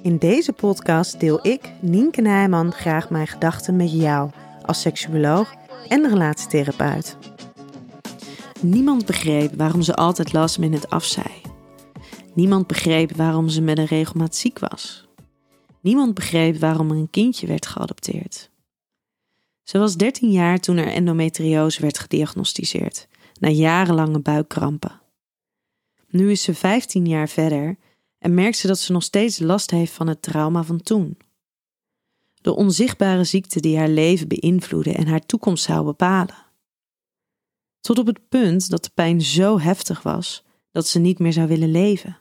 In deze podcast deel ik, Nienke Nijman, graag mijn gedachten met jou als seksuoloog en relatietherapeut. Niemand begreep waarom ze altijd last minute afzei. Niemand begreep waarom ze met een regelmaat ziek was. Niemand begreep waarom er een kindje werd geadopteerd. Ze was 13 jaar toen er endometriose werd gediagnosticeerd, na jarenlange buikkrampen. Nu is ze 15 jaar verder en merkt ze dat ze nog steeds last heeft van het trauma van toen. De onzichtbare ziekte die haar leven beïnvloedde en haar toekomst zou bepalen. Tot op het punt dat de pijn zo heftig was dat ze niet meer zou willen leven.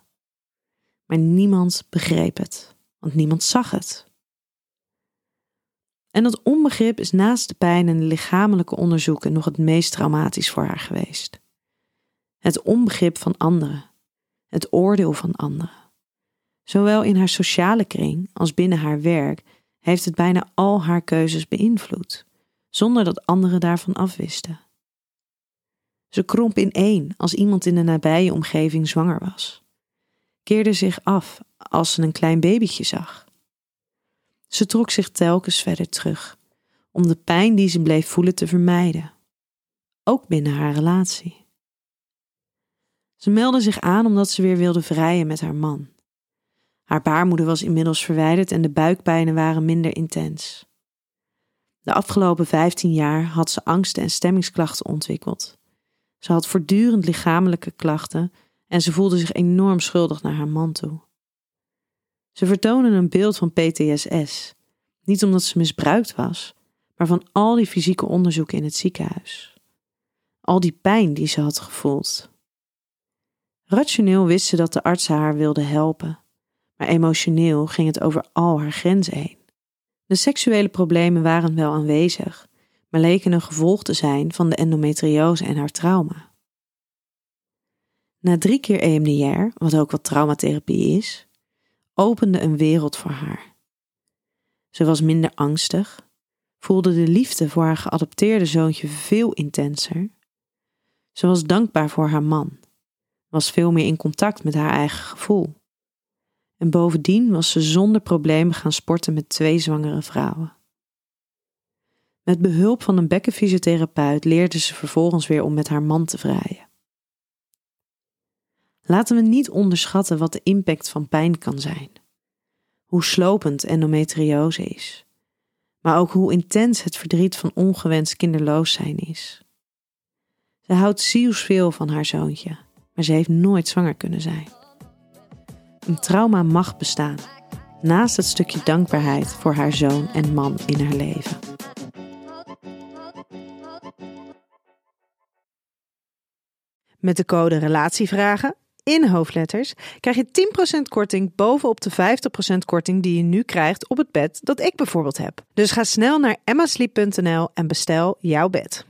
Maar niemand begreep het, want niemand zag het. En dat onbegrip is naast de pijn en de lichamelijke onderzoeken nog het meest traumatisch voor haar geweest. Het onbegrip van anderen, het oordeel van anderen. Zowel in haar sociale kring als binnen haar werk heeft het bijna al haar keuzes beïnvloed, zonder dat anderen daarvan afwisten. Ze kromp ineen als iemand in de nabije omgeving zwanger was, keerde zich af als ze een klein babytje zag. Ze trok zich telkens verder terug, om de pijn die ze bleef voelen te vermijden, ook binnen haar relatie. Ze meldde zich aan omdat ze weer wilde vrijen met haar man. Haar baarmoeder was inmiddels verwijderd en de buikpijnen waren minder intens. De afgelopen 15 jaar had ze angsten en stemmingsklachten ontwikkeld. Ze had voortdurend lichamelijke klachten en ze voelde zich enorm schuldig naar haar man toe. Ze vertonen een beeld van PTSS, niet omdat ze misbruikt was, maar van al die fysieke onderzoeken in het ziekenhuis. Al die pijn die ze had gevoeld. Rationeel wist ze dat de artsen haar wilden helpen, maar emotioneel ging het over al haar grenzen heen. De seksuele problemen waren wel aanwezig, maar leken een gevolg te zijn van de endometriose en haar trauma. Na drie keer EMDR, wat ook wat traumatherapie is, opende een wereld voor haar. Ze was minder angstig, voelde de liefde voor haar geadopteerde zoontje veel intenser. Ze was dankbaar voor haar man, was veel meer in contact met haar eigen gevoel. En bovendien was ze zonder problemen gaan sporten met twee zwangere vrouwen. Met behulp van een bekkenfysiotherapeut leerde ze vervolgens weer om met haar man te vrijen. Laten we niet onderschatten wat de impact van pijn kan zijn. Hoe slopend endometriose is. Maar ook hoe intens het verdriet van ongewenst kinderloos zijn is. Ze houdt zielsveel van haar zoontje, maar ze heeft nooit zwanger kunnen zijn. Een trauma mag bestaan, naast het stukje dankbaarheid voor haar zoon en man in haar leven. Met de code RELATIEVRAGEN in hoofdletters krijg je 10% korting bovenop de 50% korting die je nu krijgt op het bed dat ik bijvoorbeeld heb. Dus ga snel naar emmasleep.nl en bestel jouw bed.